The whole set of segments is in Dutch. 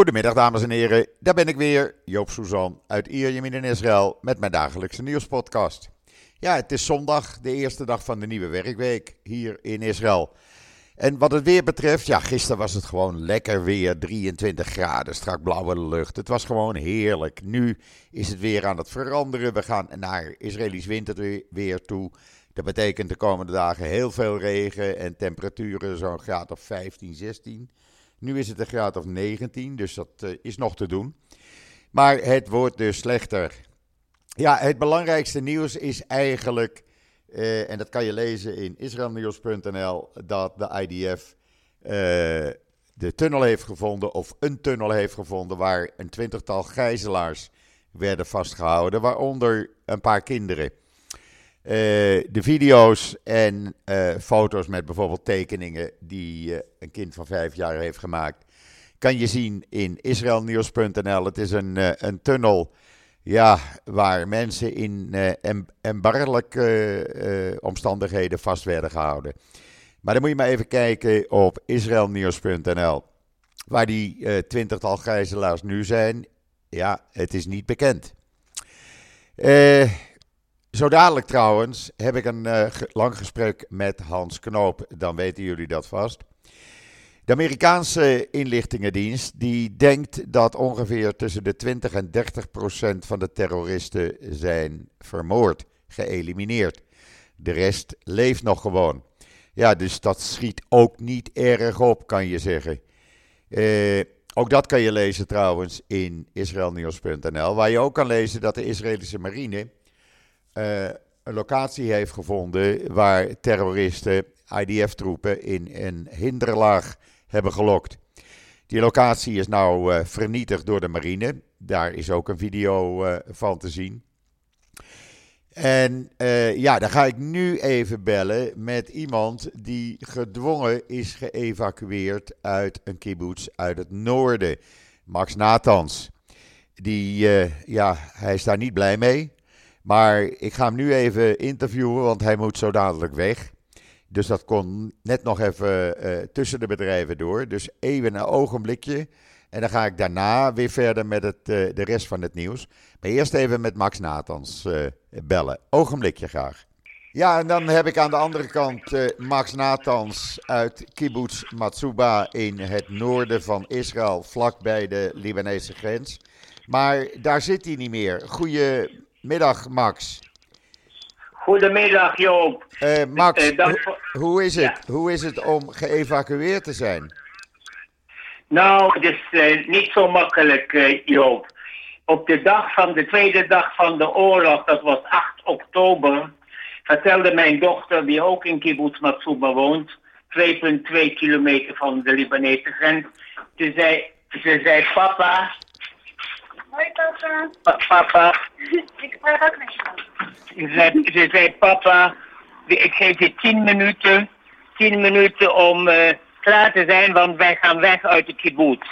Goedemiddag dames en heren, daar ben ik weer, Joop Suzan uit Ierjemien in Israël met mijn dagelijkse nieuwspodcast. Ja, het is zondag, de eerste dag van de nieuwe werkweek hier in Israël. En wat het weer betreft, ja, gisteren was het gewoon lekker weer, 23 graden, strak blauwe lucht. Het was gewoon heerlijk. Nu is het weer aan het veranderen. We gaan naar Israëlisch winterweer toe. Dat betekent de komende dagen heel veel regen en temperaturen zo'n graad of 15, 16. Nu is het een graad of 19, dus dat uh, is nog te doen. Maar het wordt dus slechter. Ja, het belangrijkste nieuws is eigenlijk, uh, en dat kan je lezen in israelnieuws.nl, dat de IDF uh, de tunnel heeft gevonden, of een tunnel heeft gevonden, waar een twintigtal gijzelaars werden vastgehouden, waaronder een paar kinderen. Uh, de video's en uh, foto's met bijvoorbeeld tekeningen die uh, een kind van vijf jaar heeft gemaakt, kan je zien in israelnieuws.nl. Het is een, een tunnel ja, waar mensen in embargelijke omstandigheden vast werden gehouden. Maar dan moet je maar even kijken op israelnieuws.nl, waar die twintigtal gijzelaars nu zijn. Ja, het is niet bekend. Eh zo dadelijk trouwens heb ik een uh, lang gesprek met Hans Knoop. Dan weten jullie dat vast. De Amerikaanse inlichtingendienst die denkt dat ongeveer tussen de 20 en 30 procent van de terroristen zijn vermoord, geëlimineerd. De rest leeft nog gewoon. Ja, dus dat schiet ook niet erg op, kan je zeggen. Uh, ook dat kan je lezen trouwens in israelnieuws.nl, waar je ook kan lezen dat de Israëlische marine uh, een locatie heeft gevonden waar terroristen, IDF-troepen, in een hinderlaag hebben gelokt. Die locatie is nou uh, vernietigd door de marine. Daar is ook een video uh, van te zien. En ja, dan ga ik nu even bellen met iemand die gedwongen is geëvacueerd uit een kibbutz uit het noorden. Max Nathans. Die, ja, hij is daar niet blij mee. Maar ik ga hem nu even interviewen, want hij moet zo dadelijk weg. Dus dat kon net nog even uh, tussen de bedrijven door. Dus even een ogenblikje. En dan ga ik daarna weer verder met het, uh, de rest van het nieuws. Maar eerst even met Max Nathans uh, bellen. Ogenblikje graag. Ja, en dan heb ik aan de andere kant Max Nathans uit Kibbutz Matsuba in het noorden van Israël, vlakbij de Libanese grens. Maar daar zit hij niet meer. Goeie, Middag, Max. Goedemiddag, Joop. Uh, Max, uh, ho hoe, is het? Ja. hoe is het om geëvacueerd te zijn? Nou, het is uh, niet zo makkelijk, Joop. Op de dag van de tweede dag van de oorlog, dat was 8 oktober, vertelde mijn dochter, die ook in Kibbutz Matsuba woont, 2,2 kilometer van de Libanese grens, ze zei, ze zei papa, Hoi papa. Pa papa. Ik praat ook met je. Ze zei, ze zei papa, ik geef je tien minuten, tien minuten om uh, klaar te zijn, want wij gaan weg uit de kibbutz.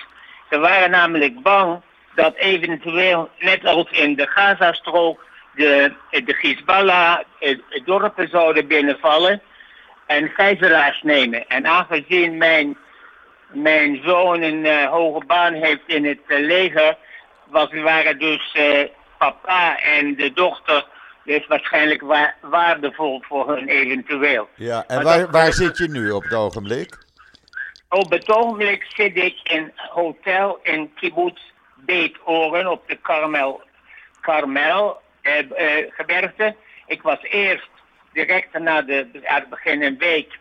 Ze waren namelijk bang dat eventueel, net als in de Gazastrook, de, de Hezbollah het dorpen zouden binnenvallen en gijzelaars nemen. En aangezien mijn, mijn zoon een uh, hoge baan heeft in het uh, leger, was, waren dus uh, papa en de dochter dus waarschijnlijk wa waardevol voor hun eventueel. Ja, en waar, dat, waar zit je nu op het ogenblik? Op het ogenblik zit ik in hotel in Kibbutz Beetoren op de Karmel, Karmel eh, eh, gebergte. Ik was eerst direct na de, aan het begin een week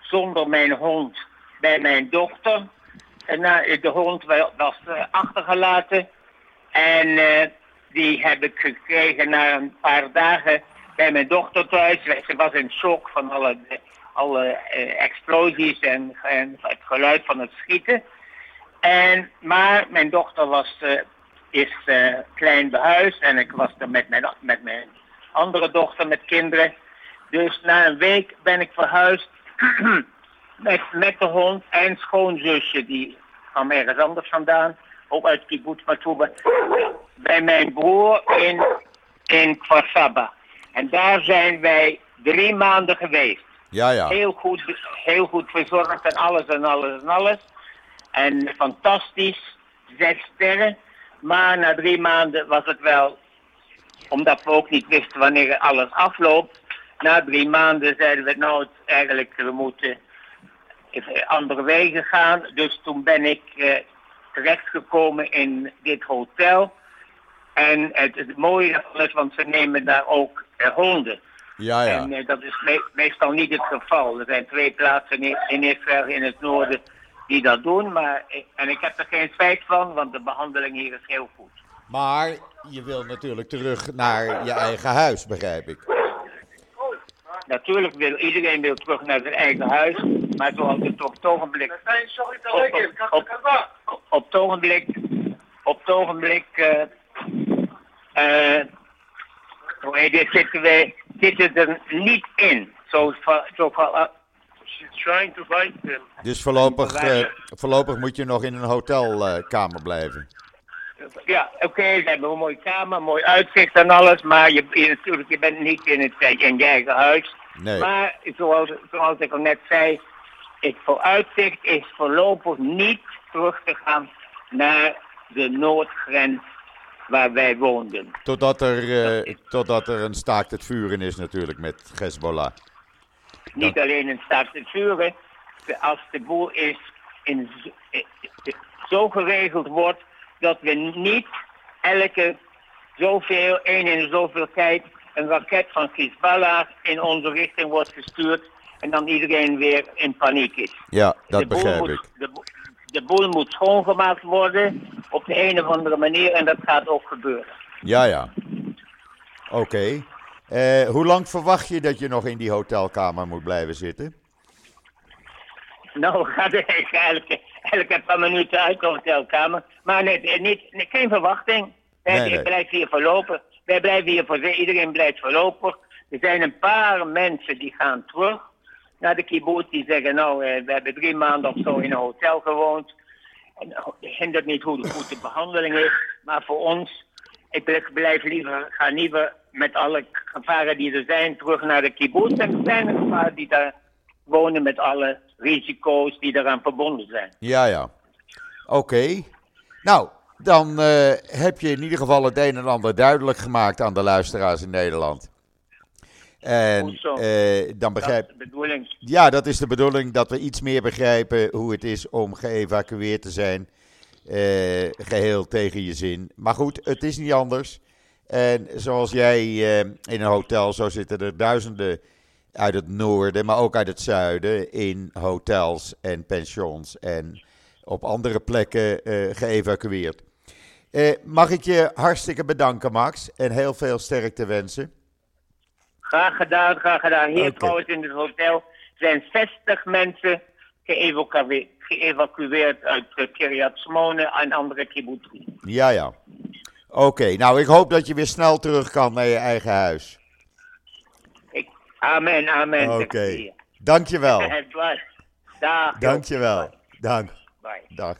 zonder mijn hond bij mijn dochter. En na, de hond was uh, achtergelaten. En uh, die heb ik gekregen na een paar dagen bij mijn dochter thuis. Ze was in shock van alle, alle uh, explosies en, en, het geluid van het schieten. En, maar mijn dochter was, uh, is klein behuisd en ik was er met mijn, met mijn andere dochter met kinderen. Dus na een week ben ik verhuisd met, met de hond en schoonzusje, die kwam ergens anders vandaan ook uit Kibbutz Matuba, bij mijn broer in, in Kwasaba. En daar zijn wij drie maanden geweest. Ja, ja. Heel goed, heel goed verzorgd en alles en alles en alles. En fantastisch. zes sterren. Maar na drie maanden was het wel, omdat we ook niet wisten wanneer alles afloopt. Na drie maanden zeiden we nou eigenlijk, we moeten even andere wegen gaan. Dus toen ben ik eh, terechtgekomen in dit hotel. En het, het mooie is, want ze nemen daar ook eh, honden. Ja, ja. En eh, dat is me- meestal niet het geval. Er zijn twee plaatsen in, in Israël in het noorden die dat doen. Maar, ik- en ik heb er geen spijt van, want de behandeling hier is heel goed. Maar je wil natuurlijk terug naar je eigen huis, begrijp ik. Natuurlijk wil iedereen wil terug naar zijn eigen huis. Maar zoals het op het ogenblik... Op, op, op, op het ogenblik... Op het ogenblik... eh eh, hoe heet dit, zitten we zitten er niet in. Zo, zo, trying to fight them. Dus voorlopig, eh, voorlopig moet je nog in een hotelkamer blijven. Ja, oké, ze hebben een mooie kamer, mooi uitzicht en alles, maar je, je, natuurlijk, je bent niet in, het, in je eigen huis. Nee. Maar zoals, zoals ik al net zei, het vooruitzicht is voorlopig niet terug te gaan naar de noordgrens waar wij woonden. Totdat er, eh, totdat er een staakt het vuren is natuurlijk met Hezbollah. Niet alleen in staat te vuren, als de boel is in, eh, eh, zo geregeld wordt dat we niet elke zoveel, één in zoveel tijd, een raket van Hezbollah in onze richting wordt gestuurd en dan iedereen weer in paniek is. Ja, dat de begrijp moet, ik. De, bo- de boel moet schoongemaakt worden op de een of andere manier en dat gaat ook gebeuren. Ja, ja. Oké. Eh, hoe lang verwacht je dat je nog in die hotelkamer moet blijven zitten? Nou, gaat er eigenlijk elke paar minuten uit de hotelkamer. Maar nee, nee, niet, geen verwachting. Nee, nee. blijven hier voorlopig. Wij blijven hier voor iedereen blijft voorlopig. Er zijn een paar mensen die gaan terug naar de kibbutz. Die zeggen, nou, eh, we hebben drie maanden of zo in een hotel gewoond. En nou, het hindert niet hoe goed de behandeling is. Maar voor ons, ik bl- blijf liever, ga liever met alle gevaren die er zijn terug naar de kibbutz. En er zijn paar die daar wonen met alle risico's die eraan verbonden zijn. Ja, ja. Oké. Nou, dan eh, heb je in ieder geval het een en ander duidelijk gemaakt aan de luisteraars in Nederland. En eh, dan Dat begrijp is de bedoeling. Ja, dat is de bedoeling dat we iets meer begrijpen hoe het is om geëvacueerd te zijn. eh, geheel tegen je zin. Maar goed, het is niet anders. En zoals jij in een hotel, zo zitten er duizenden uit het noorden, maar ook uit het zuiden, in hotels en pensions en op andere plekken geëvacueerd. Eh, mag ik je hartstikke bedanken, Max, en heel veel sterkte wensen. Graag gedaan, graag gedaan. Hier Oké. trouwens in het hotel zijn 60 mensen geëvacueerd, geëvacueerd uit uh, Kiryat Shmone en andere kibbutzim. Ja, ja. Oké, nou ik hoop dat je weer snel terug kan naar je eigen huis. Ik- Amen, amen. Oké, dankjewel. Het was. Dag. Dankjewel. Dank. Bye. Dag.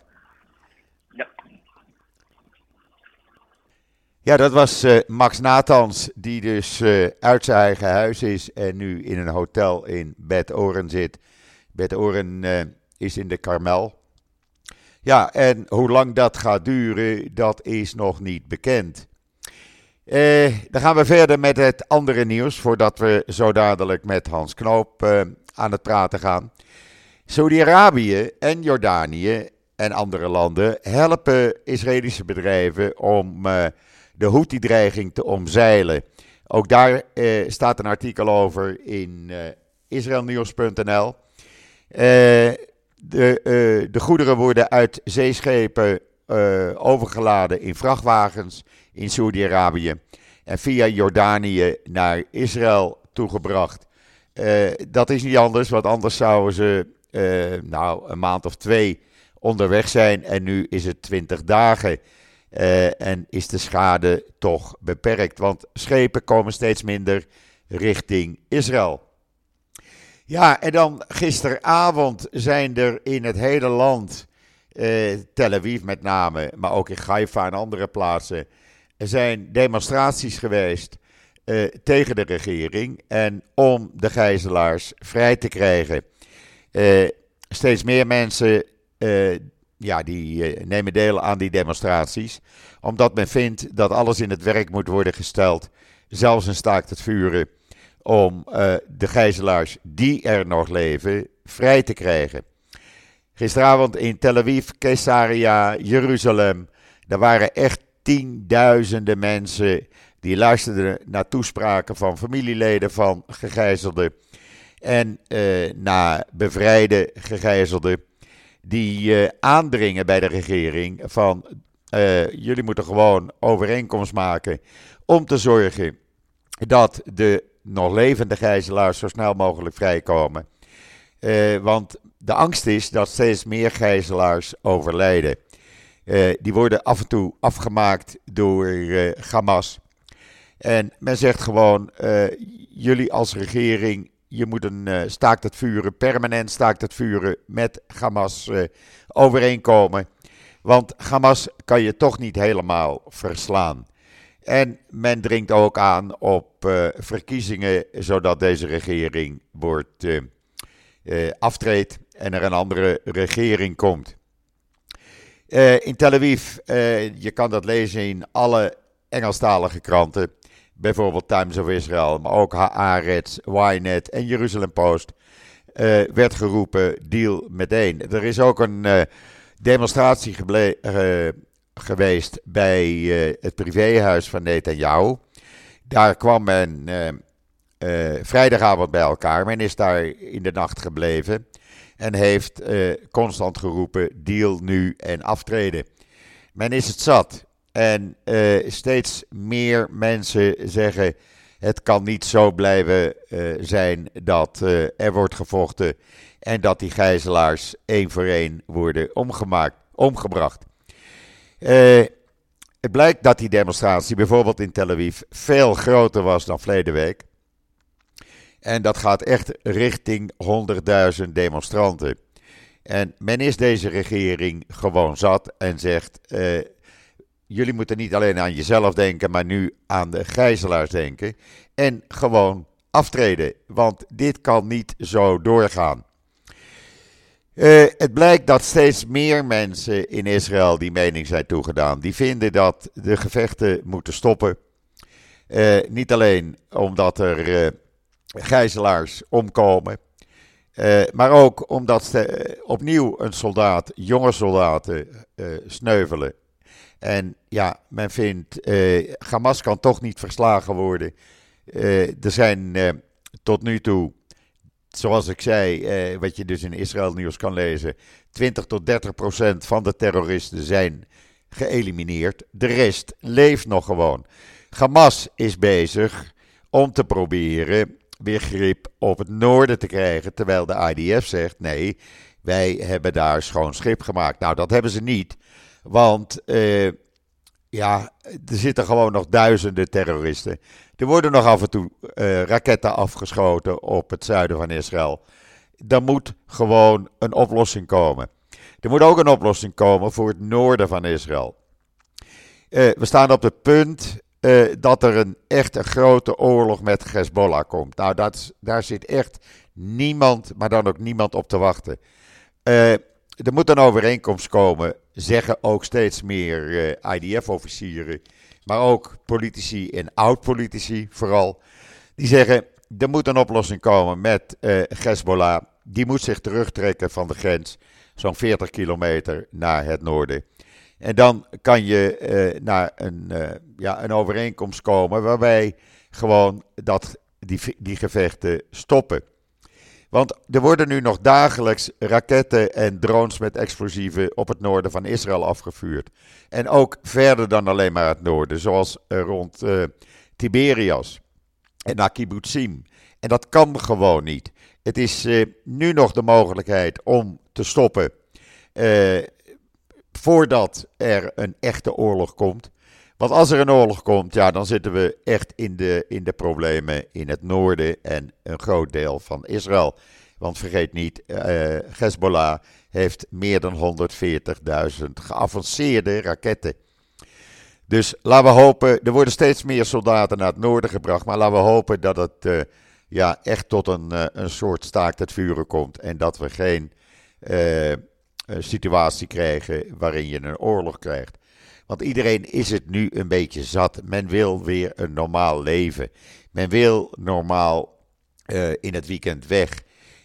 Ja, dat was eh, Max Nathans, die dus eh, uit zijn eigen huis is en nu in een hotel in Bed Oren zit. Bed Oren eh, is in de Karmel. Ja, en hoe lang dat gaat duren, dat is nog niet bekend. Dan gaan we verder met het andere nieuws, voordat we zo dadelijk met Hans Knoop aan het praten gaan. Saudi-Arabië en Jordanië en andere landen helpen Israëlische bedrijven om de Houthi-dreiging te omzeilen. Ook daar eh, staat een artikel over in eh israelnieuws.nl. Eh, de, eh, de goederen worden uit zeeschepen overgeladen in vrachtwagens in Saudi-Arabië en via Jordanië naar Israël toegebracht. Dat is niet anders, want anders zouden ze nou, een maand of twee onderweg zijn en nu is het 20 dagen. Eh, en is de schade toch beperkt, want schepen komen steeds minder richting Israël. Ja, en dan gisteravond zijn er in het hele land, eh, Tel Aviv met name, maar ook in Haifa en andere plaatsen, zijn demonstraties geweest eh, tegen de regering en om de gijzelaars vrij te krijgen. Steeds meer mensen ja, die eh, nemen deel aan die demonstraties. Omdat men vindt dat alles in het werk moet worden gesteld. Zelfs een staakt het vuren. Om eh, de gijzelaars die er nog leven vrij te krijgen. Gisteravond in Tel Aviv, Caesarea, Jeruzalem. Daar waren echt tienduizenden mensen. Die luisterden naar toespraken van familieleden van gegijzelden. En uh, naar bevrijde gegijzelden die uh, aandringen bij de regering van uh, jullie moeten gewoon overeenkomst maken om te zorgen dat de nog levende gijzelaars zo snel mogelijk vrijkomen. Uh, want de angst is dat steeds meer gijzelaars overlijden. die worden af en toe afgemaakt door Hamas. En men zegt gewoon: jullie als regering je moet een uh, staakt het vuren, permanent staakt het vuren met Hamas uh, overeenkomen. Want Hamas kan je toch niet helemaal verslaan. En men dringt ook aan op uh, verkiezingen, zodat deze regering wordt aftreedt en er een andere regering komt. in Tel Aviv, je kan dat lezen in alle Engelstalige kranten bijvoorbeeld Times of Israel, maar ook Haaretz, Ynet en Jeruzalem Post, uh, werd geroepen, deal meteen. Er is ook een uh, demonstratie geweest bij het privéhuis van Netanyahu. Daar kwam men vrijdagavond bij elkaar. Men is daar in de nacht gebleven en heeft constant geroepen, deal nu en aftreden. Men is het zat. En uh, steeds meer mensen zeggen: het kan niet zo blijven uh, zijn dat uh, er wordt gevochten en dat die gijzelaars één voor één worden omgemaakt, omgebracht. het blijkt dat die demonstratie bijvoorbeeld in Tel Aviv veel groter was dan verleden week. En dat gaat echt richting 100.000 demonstranten. En men is deze regering gewoon zat en zegt: jullie moeten niet alleen aan jezelf denken, maar nu aan de gijzelaars denken. En gewoon aftreden, want dit kan niet zo doorgaan. Uh, het blijkt dat steeds meer mensen in Israël die mening zijn toegedaan. Die vinden dat de gevechten moeten stoppen. Uh, niet alleen omdat er uh, gijzelaars omkomen. maar ook omdat opnieuw een soldaat, jonge soldaten, sneuvelen en ja, men vindt, uh, Hamas kan toch niet verslagen worden. Uh, er zijn uh, tot nu toe, zoals ik zei, wat je dus in Israël nieuws kan lezen, 20 tot 30 procent van de terroristen zijn geëlimineerd. De rest leeft nog gewoon. Hamas is bezig om te proberen weer grip op het noorden te krijgen, terwijl de IDF zegt nee, wij hebben daar schoon schip gemaakt. Nou, dat hebben ze niet. Want uh, ja, er zitten gewoon nog duizenden terroristen. Er worden nog af en toe uh, raketten afgeschoten op het zuiden van Israël. Er moet gewoon een oplossing komen. Er moet ook een oplossing komen voor het noorden van Israël. Uh, we staan op het punt dat er een echt een grote oorlog met Hezbollah komt. Nou, dat, daar zit echt niemand, maar dan ook niemand op te wachten. Er moet een overeenkomst komen, zeggen ook steeds meer uh, IDF-officieren, maar ook politici en oud-politici vooral. Die zeggen, er moet een oplossing komen met uh, Hezbollah. Die moet zich terugtrekken van de grens, zo'n 40 kilometer naar het noorden. En dan kan je uh, naar een, ja, een overeenkomst komen waarbij gewoon dat, die, die gevechten stoppen. Want er worden nu nog dagelijks raketten en drones met explosieven op het noorden van Israël afgevuurd. En ook verder dan alleen maar het noorden, zoals rond uh, Tiberias en naar Kibbutzim. En dat kan gewoon niet. Het is uh, nu nog de mogelijkheid om te stoppen voordat er een echte oorlog komt. Want als er een oorlog komt, ja, dan zitten we echt in de, in de problemen in het noorden en een groot deel van Israël. Want vergeet niet, uh, Hezbollah heeft meer dan 140.000 geavanceerde raketten. Dus laten we hopen, er worden steeds meer soldaten naar het noorden gebracht, maar laten we hopen dat het uh, ja, echt tot een, uh, een soort staakt het vuren komt en dat we geen een situatie krijgen waarin je een oorlog krijgt. Want iedereen is het nu een beetje zat. Men wil weer een normaal leven. Men wil normaal uh, in het weekend weg.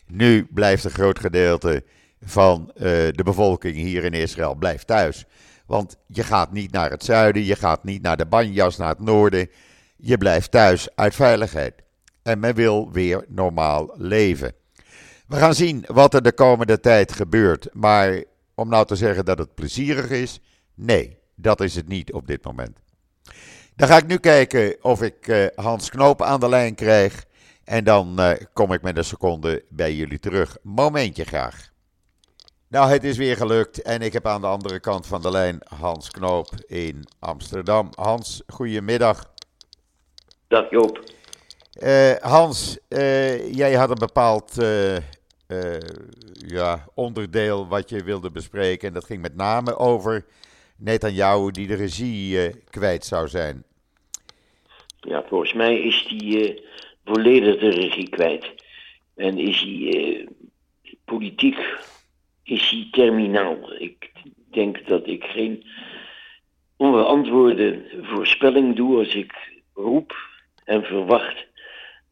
Nu blijft een groot gedeelte van uh, de bevolking hier in Israël blijft thuis. Want je gaat niet naar het zuiden, je gaat niet naar de banjas, naar het noorden. Je blijft thuis uit veiligheid. En men wil weer normaal leven. We gaan zien wat er de komende tijd gebeurt. Maar om nou te zeggen dat het plezierig is, nee, dat is het niet op dit moment. Dan ga ik nu kijken of ik uh, Hans Knoop aan de lijn krijg. En dan uh, kom ik met een seconde bij jullie terug. Momentje graag. Nou, het is weer gelukt en ik heb aan de andere kant van de lijn Hans Knoop in Amsterdam. Hans, goedemiddag. Dag Joop. Uh, Hans, jij had een bepaald ja, onderdeel wat je wilde bespreken. En dat ging met name over Netanyahu die de regie kwijt zou zijn. Ja, volgens mij is die volledig de regie kwijt. En is hij politiek is hij terminaal. Ik denk dat ik geen onbeantwoorde voorspelling doe als ik roep en verwacht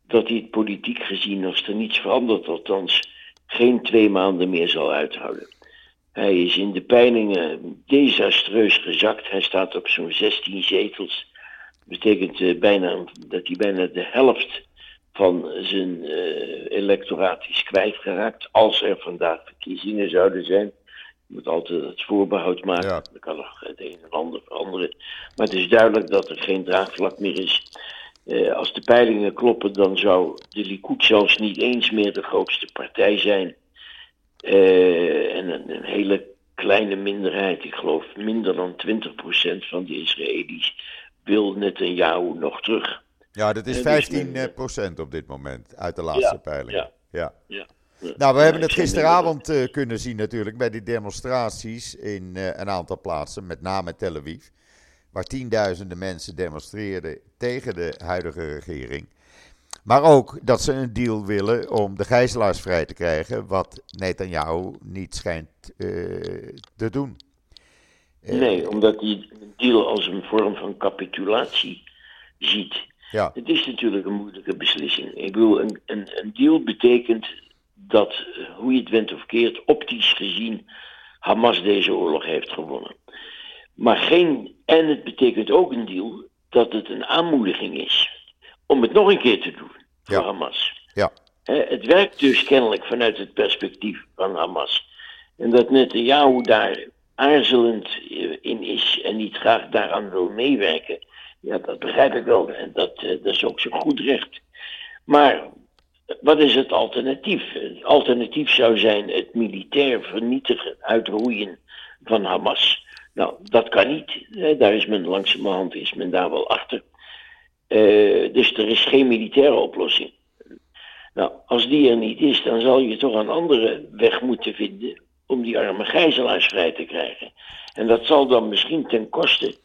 dat hij het politiek gezien, als er niets verandert, althans geen twee maanden meer zal uithouden. Hij is in de peilingen desastreus gezakt. Hij staat op zo'n 16 zetels. Dat betekent uh, bijna, dat hij bijna de helft van zijn uh, electoraat is kwijtgeraakt. Als er vandaag verkiezingen zouden zijn. Je moet altijd het voorbehoud maken. Ja. Er kan nog het een en ander veranderen. Maar het is duidelijk dat er geen draagvlak meer is. Uh, als de peilingen kloppen, dan zou de Likud zelfs niet eens meer de grootste partij zijn. Uh, en een, een, hele kleine minderheid, ik geloof minder dan 20% van de Israëli's, wil Netanyahu nog terug. Ja, dat is 15 dus procent op dit moment uit de laatste ja, peiling. Ja, ja. ja. Nou, we hebben het gisteravond uh, kunnen zien natuurlijk bij die demonstraties in uh, een aantal plaatsen, met name Tel Aviv, waar tienduizenden mensen demonstreerden tegen de huidige regering. Maar ook dat ze een deal willen om de gijzelaars vrij te krijgen, wat Netanyahu niet schijnt uh, te doen. Nee, omdat hij een deal als een vorm van capitulatie ziet. Ja. Het is natuurlijk een moeilijke beslissing. Ik bedoel, een, een, een deal betekent dat, hoe je het went of keert, optisch gezien Hamas deze oorlog heeft gewonnen. Maar geen, en het betekent ook een deal dat het een aanmoediging is om het nog een keer te doen voor Ja. Hamas. Ja. Het werkt dus kennelijk vanuit het perspectief van Hamas. En dat Netanyahu daar aarzelend in is en niet graag daaraan wil meewerken, ja, dat begrijp ik wel. En dat, eh, dat is ook zo goed recht. Maar wat is het alternatief? Het alternatief zou zijn het militair vernietigen, uitroeien van Hamas. Nou, dat kan niet. Daar is men langzamerhand is men daar wel achter. Eh, dus er is geen militaire oplossing. Nou, als die er niet is, dan zal je toch een andere weg moeten vinden om die arme gijzelaars vrij te krijgen. En dat zal dan misschien ten koste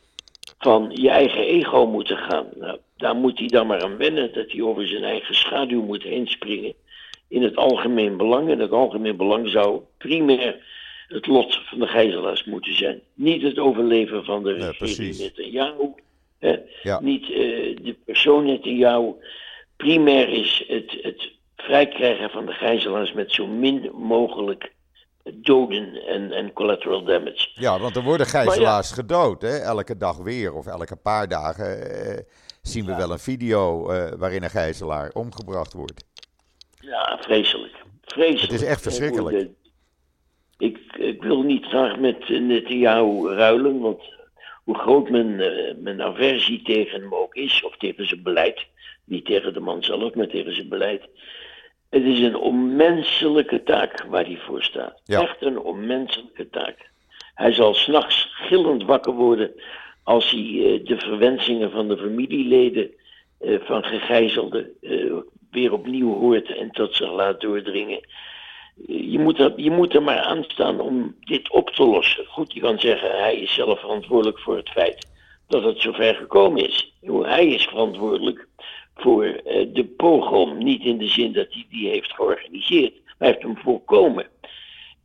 van je eigen ego moeten gaan. Nou, daar moet hij dan maar aan wennen dat hij over zijn eigen schaduw moet heen springen. In het algemeen belang. En het algemeen belang zou primair het lot van de gijzelaars moeten zijn. Niet het overleven van de regering precies. Netanyahu. Hè? Ja. Niet eh, de persoon Netanyahu. Primair is het, het vrijkrijgen van de gijzelaars met zo min mogelijk doden en, en collateral damage. Ja, want er worden gijzelaars gedood, hè? elke dag weer of elke paar dagen eh, zien we wel een video eh, waarin een gijzelaar omgebracht wordt. Ja, vreselijk. Vreselijk. Het is echt verschrikkelijk. Ik, ik, ik wil niet graag met Netanyahu ruilen, want hoe groot mijn, eh, mijn aversie tegen hem ook is, of tegen zijn beleid, niet tegen de man zelf, maar tegen zijn beleid. Het is een onmenselijke taak waar hij voor staat. Ja. Echt een onmenselijke taak. Hij zal s'nachts gillend wakker worden als hij eh, de verwensingen van de familieleden eh, van gegijzelden weer opnieuw hoort en tot zich laat doordringen. Je moet, er, je moet er maar aan staan om dit op te lossen. Goed, je kan zeggen, hij is zelf verantwoordelijk voor het feit dat het zover gekomen is. Hij is verantwoordelijk voor eh, de pogrom, niet in de zin dat hij die heeft georganiseerd, maar hij heeft hem voorkomen.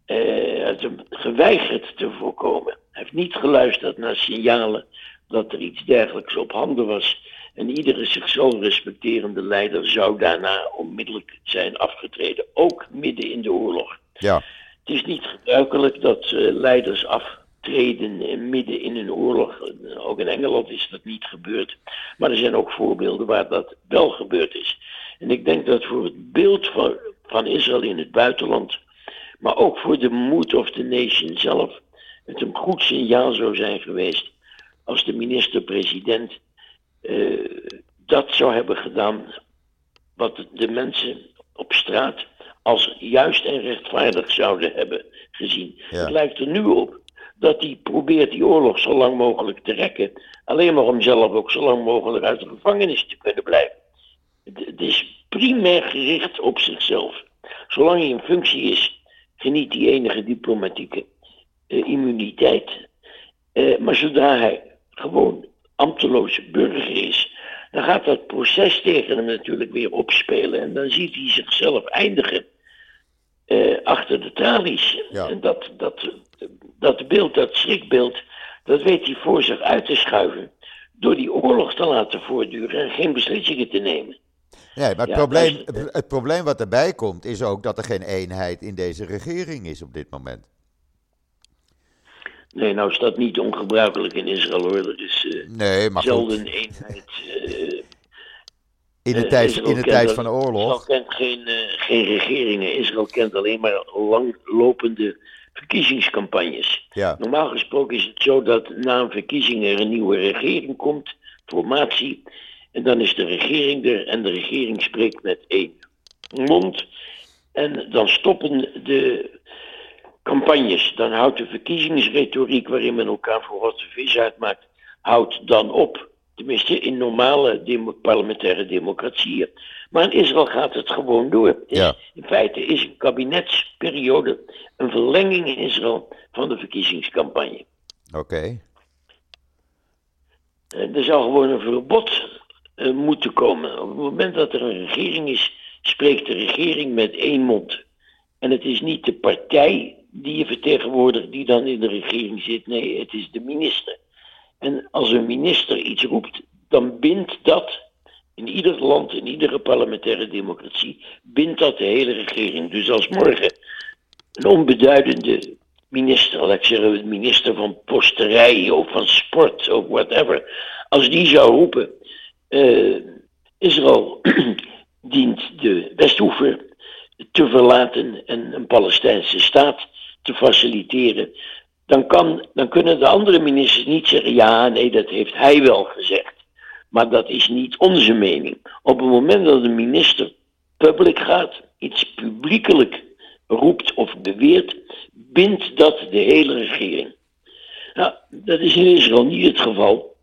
eh, had hem geweigerd te voorkomen. Hij heeft niet geluisterd naar signalen dat er iets dergelijks op handen was. En iedere zichzelf respecterende leider zou daarna onmiddellijk zijn afgetreden, ook midden in de oorlog. Ja, Het is niet gebruikelijk dat eh, leiders aftreden midden in een oorlog. Eh, Ook in Engeland is dat niet gebeurd. Maar er zijn ook voorbeelden waar dat wel gebeurd is. En ik denk dat voor het beeld van, van Israël in het buitenland, maar ook voor de mood of the nation zelf, het een goed signaal zou zijn geweest als de minister-president eh, dat zou hebben gedaan wat de mensen op straat als juist en rechtvaardig zouden hebben gezien. Ja. Het lijkt er nu op dat hij probeert die oorlog zo lang mogelijk te rekken, alleen maar om zelf ook zo lang mogelijk uit de gevangenis te kunnen blijven. Het, het is primair gericht op zichzelf. Zolang hij in functie is, geniet hij enige diplomatieke eh, immuniteit. Eh, maar zodra hij gewoon ambteloos burger is, dan gaat dat proces tegen hem natuurlijk weer opspelen. En dan ziet hij zichzelf eindigen eh, achter de tralies. Ja. En dat, dat, dat beeld, dat schrikbeeld, dat weet hij voor zich uit te schuiven. Door die oorlog te laten voortduren en geen beslissingen te nemen. nee, maar het, Ja, probleem, het probleem wat erbij komt is ook dat er geen eenheid in deze regering is op dit moment. Nee, nou is dat niet ongebruikelijk in Israël hoor. Er is eh, Nee, maar zelden goed, eenheid. eh, in de eh, tijd, Israël in de tijd van de Israël oorlog. kent geen, geen regeringen. Israël kent alleen maar langlopende verkiezingscampagnes. Ja, Normaal gesproken is het zo dat na een verkiezing er een nieuwe regering komt, formatie, en dan is de regering er en de regering spreekt met één mond. En dan stoppen de campagnes. Dan houdt de verkiezingsretoriek waarin men elkaar voor wat de vis uitmaakt, houdt dan op. Tenminste, in normale demo- parlementaire democratieën. Maar in Israël gaat het gewoon door. Ja. In feite is een kabinetsperiode een verlenging in Israël van de verkiezingscampagne. oké. Eh, Er zou gewoon een verbod eh, moeten komen. Op het moment dat er een regering is, spreekt de regering met één mond. En het is niet de partij die je vertegenwoordigt die dan in de regering zit. Nee, het is de minister. En als een minister iets roept, dan bindt dat in ieder land, in iedere parlementaire democratie, bindt dat de hele regering. Dus als morgen een onbeduidende minister, laat ik zeggen, de minister van posterij of van sport of whatever, als die zou roepen, eh, Israël dient de Westhoever te verlaten en een Palestijnse staat te faciliteren, dan, kan, dan kunnen de andere ministers niet zeggen, ja, nee, dat heeft hij wel gezegd. Maar dat is niet onze mening. Op het moment dat een minister public gaat, iets publiekelijk roept of beweert, bindt dat de hele regering. Nou, dat is in Israël niet het geval.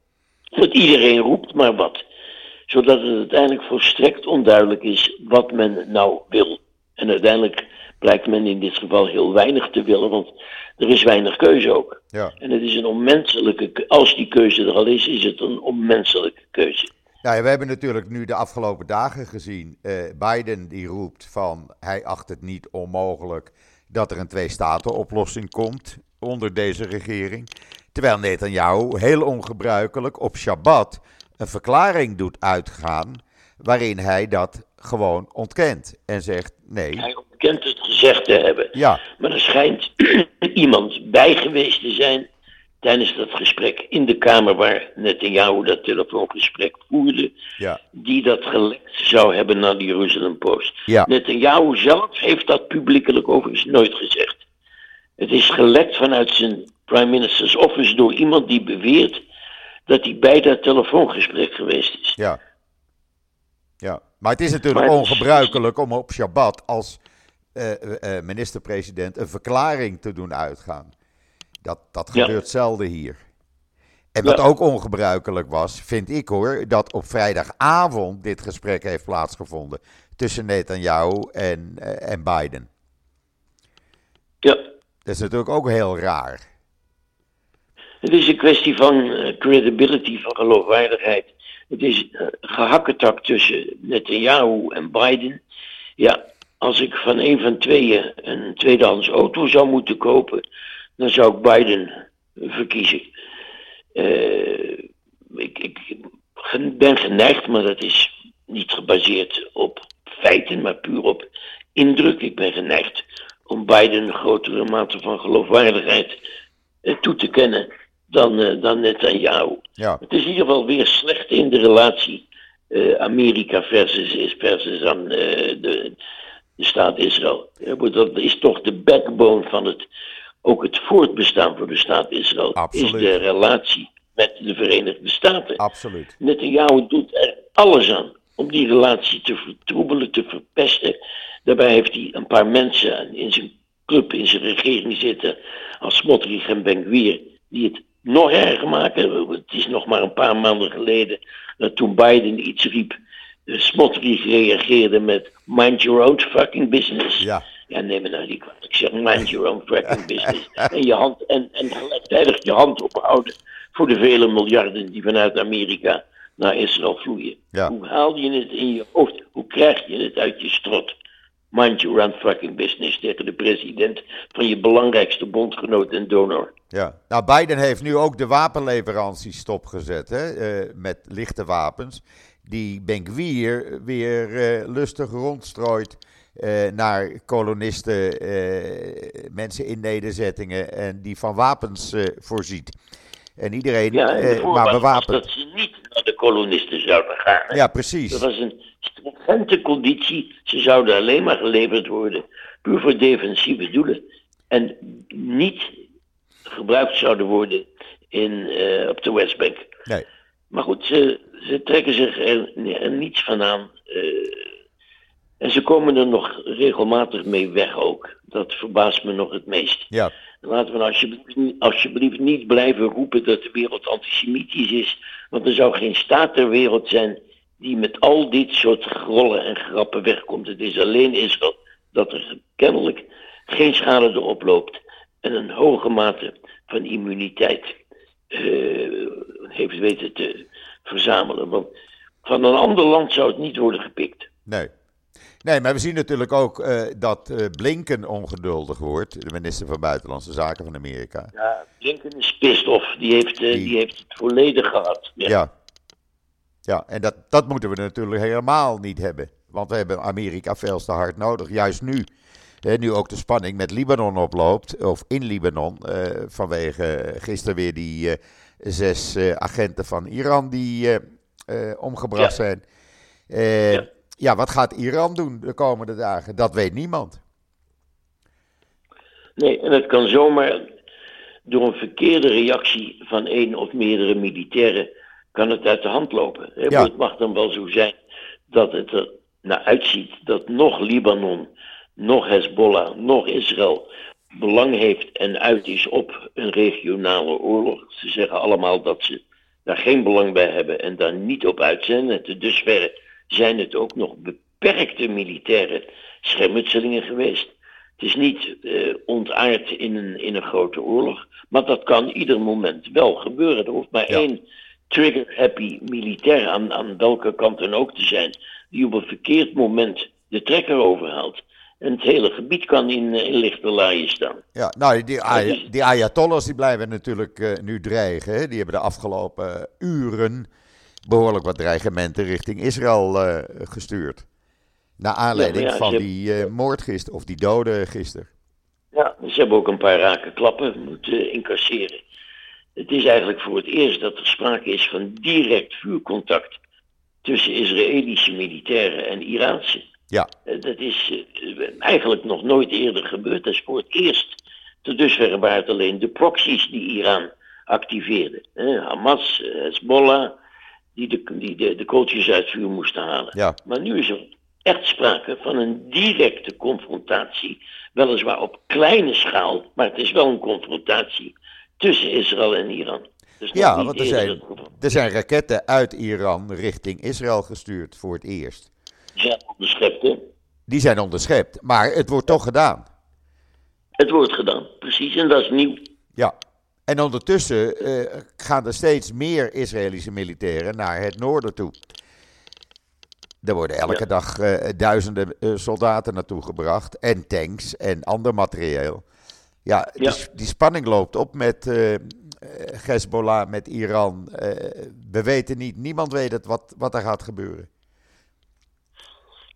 Want iedereen roept maar wat. Zodat het uiteindelijk volstrekt onduidelijk is wat men nou wil. En uiteindelijk blijkt men in dit geval heel weinig te willen, want er is weinig keuze ook. Ja. En het is een onmenselijke, ke- als die keuze er al is, is het een onmenselijke keuze. Nou ja, we hebben natuurlijk nu de afgelopen dagen gezien. eh, Biden die roept van hij acht het niet onmogelijk dat er een twee-staten-oplossing komt onder deze regering. Terwijl Netanyahu heel ongebruikelijk op Shabbat een verklaring doet uitgaan waarin hij dat gewoon ontkent en zegt nee. Hij ontkent het gezegd te hebben. Ja, Maar er schijnt iemand bij geweest te zijn tijdens dat gesprek in de kamer waar Netanyahu dat telefoongesprek voerde, ja, die dat gelekt zou hebben naar de Jeruzalem Post. ja, Netanyahu zelf heeft dat publiekelijk overigens nooit gezegd. Het is gelekt vanuit zijn prime minister's office door iemand die beweert dat hij bij dat telefoongesprek geweest is. ja. Ja, maar het is natuurlijk Maar het is- ongebruikelijk om op Shabbat als minister-president een verklaring te doen uitgaan. Dat, dat Ja. gebeurt zelden hier. En wat Ja. ook ongebruikelijk was, vind ik hoor, dat op vrijdagavond dit gesprek heeft plaatsgevonden tussen Netanyahu en, eh, en Biden. Ja. Dat is natuurlijk ook heel raar. Het is een kwestie van eh, credibility, van geloofwaardigheid. Het is uh, gehakketak tussen Netanyahu en Biden. Ja, als ik van een van tweeën een tweedehands auto zou moeten kopen, dan zou ik Biden verkiezen. Eh, ik, ik ben geneigd, maar dat is niet gebaseerd op feiten, maar puur op indruk. Ik ben geneigd om Biden een grotere mate van geloofwaardigheid eh, toe te kennen dan, uh, dan Netanyahu. Ja. Het is in ieder geval weer slecht in de relatie Amerika versus, versus aan de, de staat Israël. Maar dat is toch de backbone van het, ook het voortbestaan voor de staat Israël. Absoluut. Is de relatie met de Verenigde Staten. Absoluut. Netanyahu doet er alles aan om die relatie te vertroebelen, te verpesten. Daarbij heeft hij een paar mensen in zijn club, in zijn regering zitten, als Smotrich en Ben-Gvir, die het nog erger maken. Het is nog maar een paar maanden geleden dat toen Biden iets riep, Smotrich reageerde met mind your own fucking business. Ja. Ja, neem me nou niet kwalijk. Ik zeg mind your own fucking business. En, je hand, en, en gelijktijdig je hand ophouden voor de vele miljarden die vanuit Amerika naar Israël vloeien. Ja. Hoe haal je het in je hoofd? Hoe krijg je het uit je strot? Mind your own fucking business tegen de president van je belangrijkste bondgenoot en donor. Ja, nou Biden heeft nu ook de wapenleveranties stopgezet hè, eh, met lichte wapens. Die Ben-Gvir weer eh, lustig rondstrooit eh, naar kolonisten, eh, mensen in nederzettingen en die van wapens voorziet. En iedereen Ja, en maar bewapend. dat ze niet naar de kolonisten zouden gaan. hè. Ja, Dat precies. was een stringente conditie. Ze zouden alleen maar geleverd worden puur voor defensieve doelen. En niet gebruikt zouden worden in, op de Westbank. Nee. Maar goed, ze, ze trekken zich er, er niets van aan. eh, en ze komen er nog regelmatig mee weg ook. Dat verbaast me nog het meest. Ja, Laten we nou alsjeblieft, niet- alsjeblieft niet blijven roepen dat de wereld antisemitisch is. Want er zou geen staat ter wereld zijn die met al dit soort grollen en grappen wegkomt. Het is alleen Israël dat er kennelijk geen schade erop loopt. En een hoge mate van immuniteit eh, heeft weten te verzamelen. Want van een ander land zou het niet worden gepikt. nee. Nee, maar we zien natuurlijk ook eh, dat eh, Blinken ongeduldig wordt, de minister van Buitenlandse Zaken van Amerika. Ja, Blinken is pissed off. Die heeft, eh, Die- die heeft het volledig gehad. Ja. Ja. Ja, en dat, dat moeten we natuurlijk helemaal niet hebben. Want we hebben Amerika veel te hard nodig. Juist nu. Nu ook de spanning met Libanon oploopt. Of in Libanon. eh, vanwege gisteren weer die eh, zes eh, agenten van Iran die omgebracht Ja. zijn. Ja. ja, wat gaat Iran doen de komende dagen? Dat weet niemand. Nee, en het kan zomaar door een verkeerde reactie van één of meerdere militairen kan het uit de hand lopen. Ja. Het mag dan wel zo zijn dat het er naar uitziet dat nog Libanon, nog Hezbollah, nog Israël belang heeft en uit is op een regionale oorlog. Ze zeggen allemaal dat ze daar geen belang bij hebben en daar niet op uit zijn. En te dusverre zijn het ook nog beperkte militaire schermutselingen geweest. Het is niet eh, ontaard in een, in een grote oorlog, maar dat kan ieder moment wel gebeuren. Er hoeft maar Ja. één trigger-happy militair aan, aan welke kant dan ook te zijn, die op een verkeerd moment de trekker overhaalt. En het hele gebied kan in, eh, in lichte laaien staan. Ja, nou, die, Ay- is- die Ayatollahs die blijven natuurlijk eh, nu dreigen. Hè. Die hebben de afgelopen uren behoorlijk wat dreigementen richting Israël eh, gestuurd. Naar aanleiding Ja, maar ja, van die eh, moord gisteren, of die doden gisteren. Ja, ze hebben ook een paar rake klappen moeten incasseren. Het is eigenlijk voor het eerst dat er sprake is van direct vuurcontact tussen Israëlische militairen en Iraanse. Ja, Eh, Dat is eh, eigenlijk nog nooit eerder gebeurd. Dat is voor het eerst. Tot dusver waren het alleen de proxies die Iran activeerde. Eh, Hamas, Hezbollah, die, de, die de, de kooltjes uit het vuur moesten halen. ja, Maar nu is er echt sprake van een directe confrontatie. Weliswaar op kleine schaal, maar het is wel een confrontatie tussen Israël en Iran. Dus ja want er zijn, er zijn raketten uit Iran richting Israël gestuurd voor het eerst. Zijn onderschept, hè? Die zijn onderschept, maar het wordt toch gedaan. Het wordt gedaan, precies, en dat is nieuw. Ja. En ondertussen eh, gaan er steeds meer Israëlische militairen naar het noorden toe. Er worden elke Ja. dag eh, duizenden eh, soldaten naartoe gebracht. En tanks en ander materieel. Ja, Ja. Die, die spanning loopt op met eh, Hezbollah, met Iran. We weten niet, niemand weet het wat, wat er gaat gebeuren.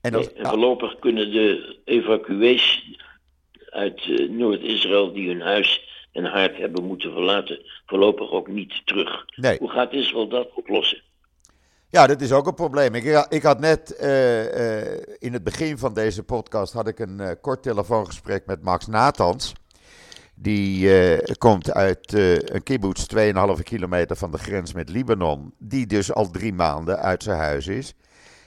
En als, en voorlopig kunnen de evacuees uit eh, Noord-Israël die hun huis en haard hebben moeten verlaten, voorlopig ook niet terug. nee. Hoe gaat Israël dat oplossen? Ja, dat is ook een probleem. Ik, ik had net eh, eh, in het begin van deze podcast had ik een eh, kort telefoongesprek met Max Nathans. Die eh, komt uit eh, een kibbutz 2,5 kilometer van de grens met Libanon. Die dus al drie maanden uit zijn huis is.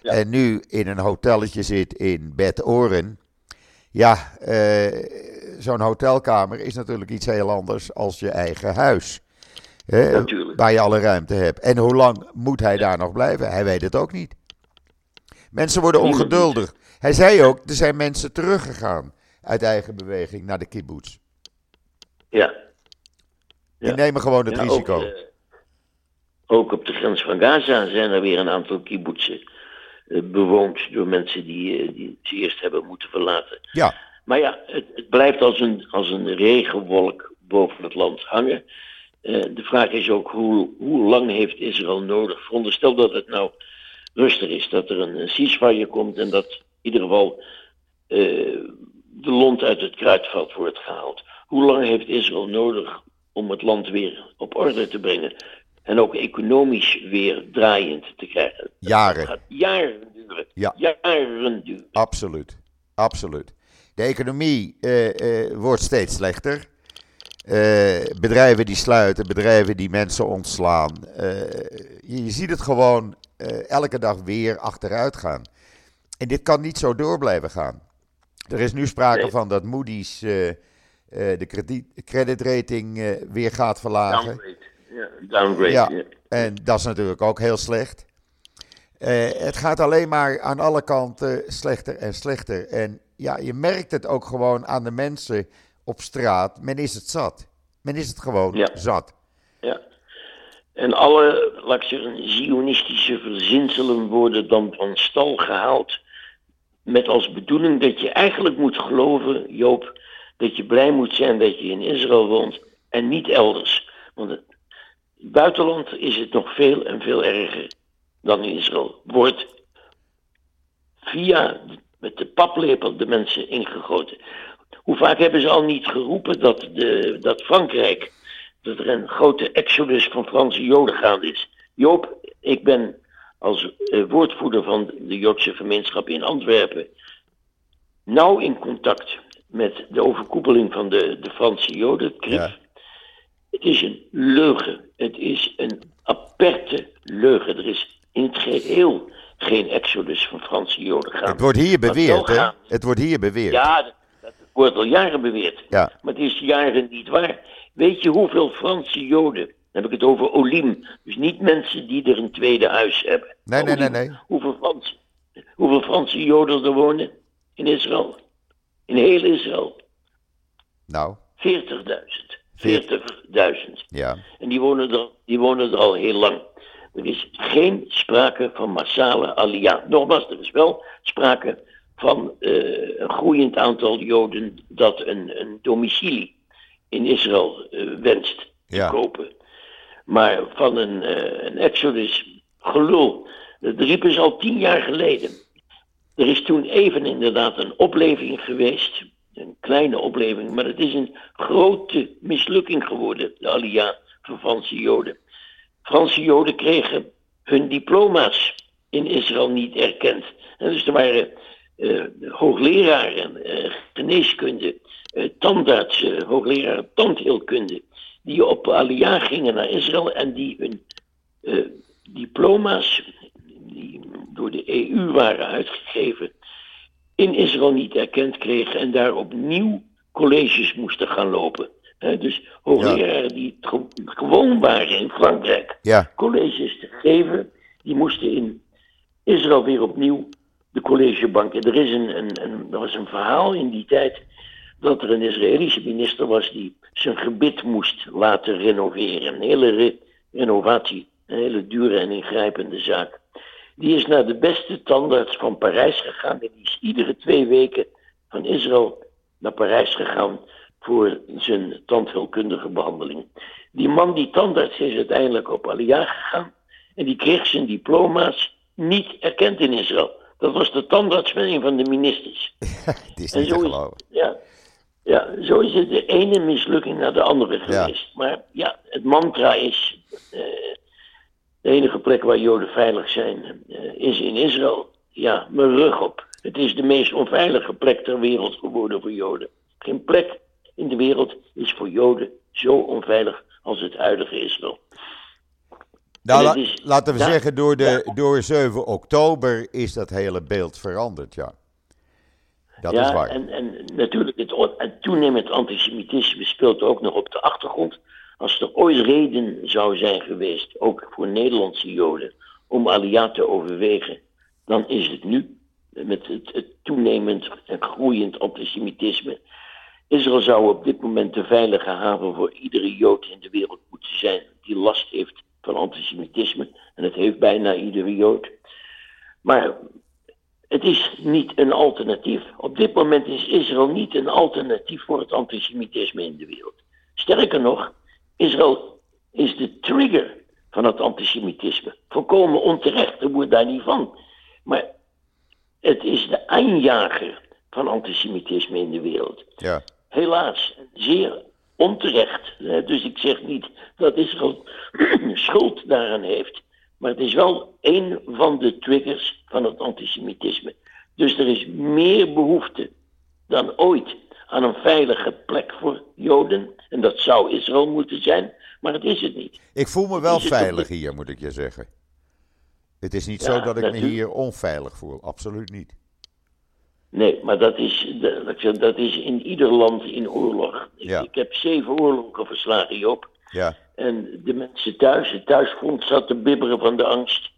Ja. En nu in een hotelletje zit in Bet Oren. Ja, eh, zo'n hotelkamer is natuurlijk iets heel anders als je eigen huis. Hè. Waar je alle ruimte hebt. En hoe lang moet hij daar nog blijven? Hij weet het ook niet. Mensen worden ongeduldig. Hij zei ook, er zijn mensen teruggegaan uit eigen beweging naar de kibbutz. Ja. Die Ja. nemen gewoon het Ja, risico. Ook, eh, ook op de grens van Gaza zijn er weer een aantal kibbutzen bewoond door mensen die, eh, die ze eerst hebben moeten verlaten. ja, Maar ja, het, het blijft als een, als een regenwolk boven het land hangen. Eh, de vraag is ook hoe, hoe lang heeft Israël nodig? Veronderstel dat het nou rustig is, dat er een, een ceasefire komt en dat in ieder geval eh, de lont uit het kruidvat wordt gehaald. Hoe lang heeft Israël nodig om het land weer op orde te brengen? En ook economisch weer draaiend te krijgen. Jaren. gaat jaren duren. Ja. Jaren duren. Absoluut. Absoluut. De economie eh, eh, wordt steeds slechter. Eh, bedrijven die sluiten, bedrijven die mensen ontslaan. Je, je ziet het gewoon elke dag weer achteruit gaan. En dit kan niet zo door blijven gaan. Er is nu sprake Nee. van dat Moody's de krediet, creditrating weer gaat verlagen. Downgrade. Ja, downgrade. Ja. ja. En dat is natuurlijk ook heel slecht. Eh, het gaat alleen maar aan alle kanten slechter en slechter. En ja, je merkt het ook gewoon aan de mensen op straat. Men is het zat. Men is het gewoon Ja. zat. Ja. En alle, laat ik zeggen, zionistische verzinselen worden dan van stal gehaald. Met als bedoeling dat je eigenlijk moet geloven, Joop, dat je blij moet zijn dat je in Israël woont en niet elders. Want buitenland is het nog veel en veel erger dan in Israël. Wordt via met de paplepel de mensen ingegoten. Hoe vaak hebben ze al niet geroepen dat, de, dat Frankrijk, dat er een grote exodus van Franse Joden gaande is? Joop, ik ben als eh, woordvoerder van de Joodse gemeenschap in Antwerpen nauw in contact met de overkoepeling van de, de Franse Joden. Ja. Het is een leugen. Het is een aperte leugen. Er is in het geheel geen exodus van Franse Joden gaande. Het wordt hier beweerd, hè? Het wordt hier beweerd. Ja, dat, dat wordt al jaren beweerd. Ja. Maar het is jaren niet waar. Weet je hoeveel Franse Joden, dan heb ik het over Olim, dus niet mensen die er een tweede huis hebben. Nee, nee, nee, nee. Hoeveel Franse, hoeveel Franse Joden er wonen in Israël? In heel Israël? Nou, 40.000. 40.000. ja. En die wonen, er, die wonen er al heel lang. Er is geen sprake van massale alia. Nogmaals, er is wel sprake van eh, een groeiend aantal Joden dat een, een domicilie in Israël eh, wenst te kopen. Maar van een, eh, een exodus gelul, dat riepen ze al tien jaar geleden. Er is toen even inderdaad een opleving geweest. Een kleine opleving, maar het is een grote mislukking geworden, de Alia van Franse Joden. Franse Joden kregen hun diploma's in Israël niet erkend. En dus er waren eh, hoogleraren eh, geneeskunde, eh, tandartsen, hoogleraren tandheelkunde, die op Alia gingen naar Israël en die hun diploma's, die door de EU waren uitgegeven, in Israël niet erkend kregen en daar opnieuw colleges moesten gaan lopen. Dus hoogleraren die ge- gewoon waren in Frankrijk Ja, colleges te geven, die moesten in Israël weer opnieuw de collegebanken. Er, is een, een, een, er was een verhaal in die tijd dat er een Israëlische minister was die zijn gebit moest laten renoveren. Een hele re- renovatie, een hele dure en ingrijpende zaak. Die is naar de beste tandarts van Parijs gegaan. En die is iedere twee weken van Israël naar Parijs gegaan voor zijn tandheelkundige behandeling. Die man, die tandarts, is uiteindelijk op Aliyah gegaan. En die kreeg zijn diploma's niet erkend in Israël. Dat was de tandarts van een van de ministers. Het is niet te is, ja, ja, zo is het de ene mislukking naar de andere Ja. geweest. Maar ja, het mantra is: eh, de enige plek waar Joden veilig zijn eh, is in Israël. Ja, mijn rug op. Het is de meest onveilige plek ter wereld geworden voor Joden. Geen plek in de wereld is voor Joden zo onveilig als het huidige Israël. Nou, la- is- laten we ja, zeggen, door, de, ja. door 7 oktober is dat hele beeld veranderd, ja. Dat ja, is waar. En, en natuurlijk, het toenemend antisemitisme speelt ook nog op de achtergrond. Als er ooit reden zou zijn geweest, ook voor Nederlandse Joden, om Aliyah te overwegen, dan is het nu. Met het, het toenemend en groeiend antisemitisme. Israël zou op dit moment de veilige haven voor iedere Jood in de wereld moeten zijn die last heeft van antisemitisme. En dat heeft bijna iedere Jood. Maar het is niet een alternatief. Op dit moment is Israël niet een alternatief voor het antisemitisme in de wereld. Sterker nog, Israël is de trigger van het antisemitisme. Volkomen onterecht, er wordt daar niet van. Maar het is de aanjager van antisemitisme in de wereld. Ja. Helaas, zeer onterecht. Dus ik zeg niet dat Israël schuld daaraan heeft. Maar het is wel een van de triggers van het antisemitisme. Dus er is meer behoefte dan ooit aan een veilige plek voor Joden. En dat zou Israël moeten zijn, maar het is het niet. Ik voel me wel veilig hier, moet ik je zeggen. Het is niet Ja, zo dat ik me hier onveilig voel. Absoluut niet. Nee, maar dat is, dat, is in ieder land in oorlog. Ik, Ja. ik heb zeven oorlogen verslagen, Joop. Ja, En de mensen thuis, het thuisfront zat te bibberen van de angst.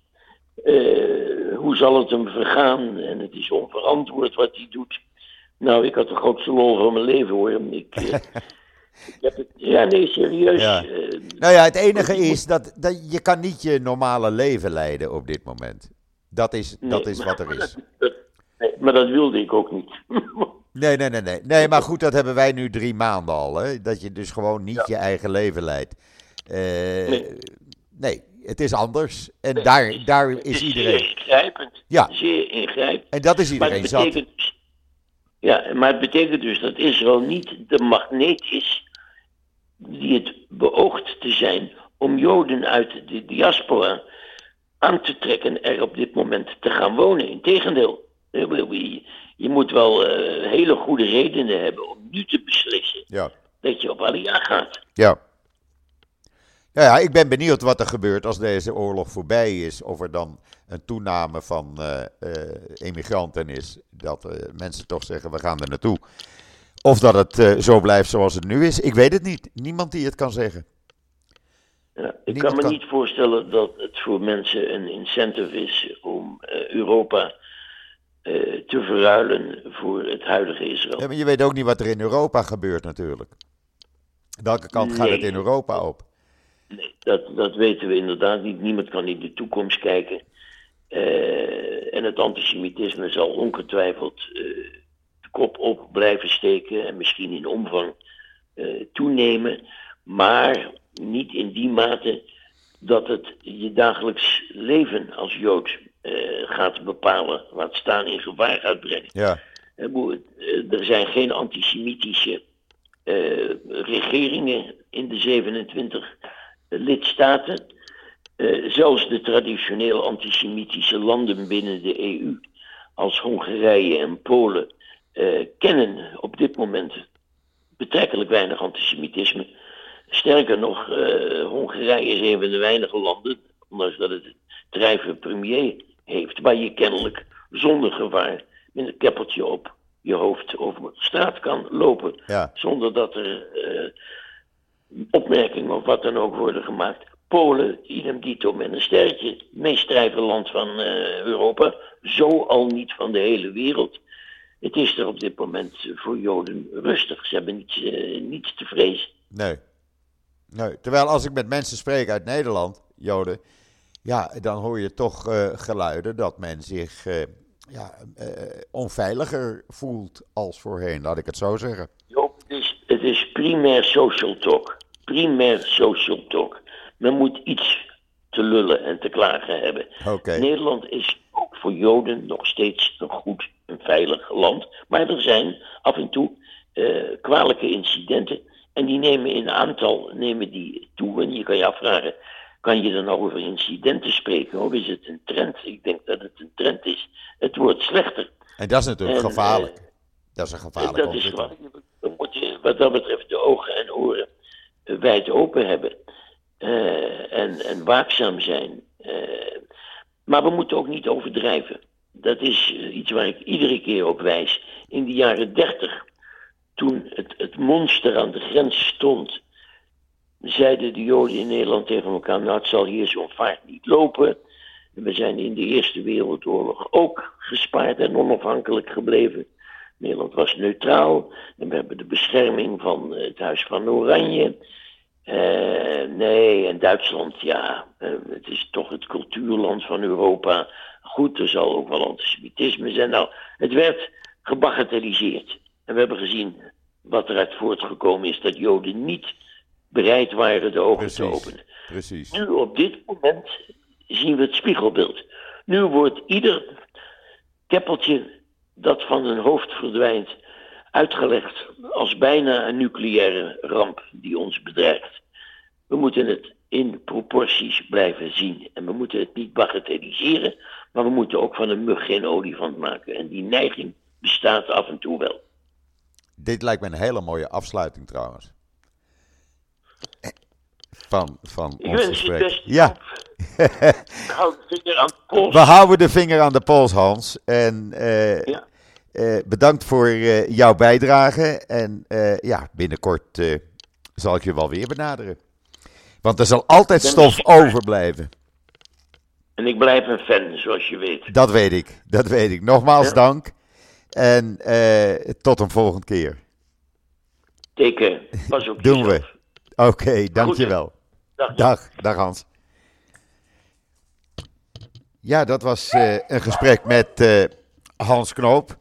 Eh, hoe zal het hem vergaan? En het is onverantwoord wat hij doet. Nou, ik had de grootste lol van mijn leven hoor. Ik, eh, ik heb het, ja, nee, serieus. Ja. Eh, Nou ja, het enige is dat, dat je kan niet je normale leven leiden op dit moment. Dat is, dat is maar- wat er is. dat- nee, maar dat wilde ik ook niet. Nee, nee, nee, nee. Nee, maar goed, dat hebben wij nu drie maanden al. Hè? Dat je dus gewoon niet je eigen leven leidt. Eh, Nee. nee. het is anders. En daar, daar is zeer iedereen. ingrijpend. Ja. Zeer ingrijpend. En dat is Maar iedereen het zat. betekent dus, ja, maar het betekent dus dat Israël niet de magneet is die het beoogt te zijn om Joden uit de diaspora aan te trekken er op dit moment te gaan wonen. Integendeel, je, je moet wel eh, hele goede redenen hebben om nu te beslissen Ja. dat je op Aliyah gaat. Ja. Ja, ja, ik ben benieuwd wat er gebeurt als deze oorlog voorbij is. Of er dan een toename van eh, eh, emigranten is. Dat eh, mensen toch zeggen, we gaan er naartoe. Of dat het zo blijft zoals het nu is. Ik weet het niet. Niemand die het kan zeggen. Ja, ik Niemand kan me kan- niet voorstellen dat het voor mensen een incentive is om Europa te verruilen voor het huidige Israël. Ja, maar je weet ook niet wat er in Europa gebeurt natuurlijk. Welke kant gaat het in Europa op? Nee, dat, dat weten we inderdaad niet. Niemand kan in de toekomst kijken. Eh, en het antisemitisme zal ongetwijfeld eh, de kop op blijven steken en misschien in omvang eh, toenemen. Maar niet in die mate dat het je dagelijks leven als Jood gaat bepalen. Laat staan in gevaar gaat brengen. Ja, Er zijn geen antisemitische regeringen in de 27 lidstaten. Eh, zelfs de traditioneel antisemitische landen binnen de EU, als Hongarije en Polen, eh, kennen op dit moment betrekkelijk weinig antisemitisme. Sterker nog, eh, Hongarije is een van de weinige landen, ondanks dat het een drijvende premier heeft, waar je kennelijk zonder gevaar met een keppeltje op je hoofd over straat kan lopen. ja, Zonder dat er eh, opmerkingen of wat dan ook worden gemaakt. Polen, idem dito met een sterretje. Het meest drijvende land van eh, Europa. Zo al niet van de hele wereld. Het is er op dit moment eh, voor Joden rustig. Ze hebben niets, eh, niets te vrezen. nee. nee. Terwijl als ik met mensen spreek uit Nederland, Joden, ja, dan hoor je toch geluiden dat men zich ja, onveiliger voelt als voorheen, laat ik het zo zeggen. Joop, het is, het is primair social talk. Primair social talk. Men moet iets te lullen en te klagen hebben. Nederland is ook voor Joden nog steeds een goed en veilig land. Maar er zijn af en toe eh, kwalijke incidenten. En die nemen in aantal nemen die toe. En je kan je afvragen, kan je dan nou over incidenten spreken? Of is het een trend? Ik denk dat het een trend is. Het wordt slechter. En dat is natuurlijk En, gevaarlijk. eh, dat is een En gevaarlijke dat is ontwikkeling. gewoon, dan moet je wat dat betreft de ogen en oren eh, wijd open hebben. Eh, en, en waakzaam zijn. Eh, maar we moeten ook niet overdrijven. Dat is eh, iets waar ik iedere keer op wijs. In de jaren dertig, toen het, het monster aan de grens stond, zeiden de Joden in Nederland tegen elkaar: Nou, het zal hier zo'n vaart niet lopen. En we zijn in de Eerste Wereldoorlog ook gespaard en onafhankelijk gebleven. Nederland was neutraal en we hebben de bescherming van eh, het Huis van Oranje. Eh, nee, en Duitsland, ja, eh, het is toch het cultuurland van Europa. Goed, er zal ook wel antisemitisme zijn. Nou, het werd gebagatelliseerd. En we hebben gezien wat eruit voortgekomen is dat Joden niet bereid waren de ogen te openen. Precies. Nu op dit moment zien we het spiegelbeeld. Nu wordt ieder keppeltje dat van hun hoofd verdwijnt uitgelegd als bijna een nucleaire ramp die ons bedreigt. We moeten het in proporties blijven zien en we moeten het niet bagatelliseren, maar we moeten ook van een mug geen olifant maken. En die neiging bestaat af en toe wel. Dit lijkt me een hele mooie afsluiting trouwens. Van, van Ik ons gesprek. Ja, Ik hou de vinger aan de pols. we houden de vinger aan de pols, Hans. En eh, Ja. Eh, bedankt voor eh, jouw bijdrage. En eh, ja, binnenkort zal ik je wel weer benaderen. Want er zal altijd stof overblijven. En ik blijf een fan, zoals je weet. Dat weet ik, dat weet ik. Nogmaals Ja. dank. En tot een volgende keer. Teken, pas op Doen we. Oké, dankjewel. Dag. Dag, dag Hans. Ja, dat was een gesprek met Hans Knoop.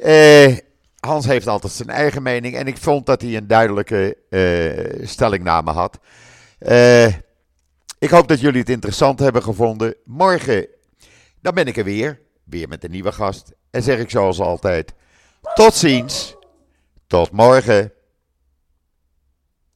Eh, Hans heeft altijd zijn eigen mening en ik vond dat hij een duidelijke eh, stellingname had. Eh, ik hoop dat jullie het interessant hebben gevonden. Morgen, dan ben ik er weer. Weer met een nieuwe gast. En zeg ik zoals altijd, tot ziens. Tot morgen.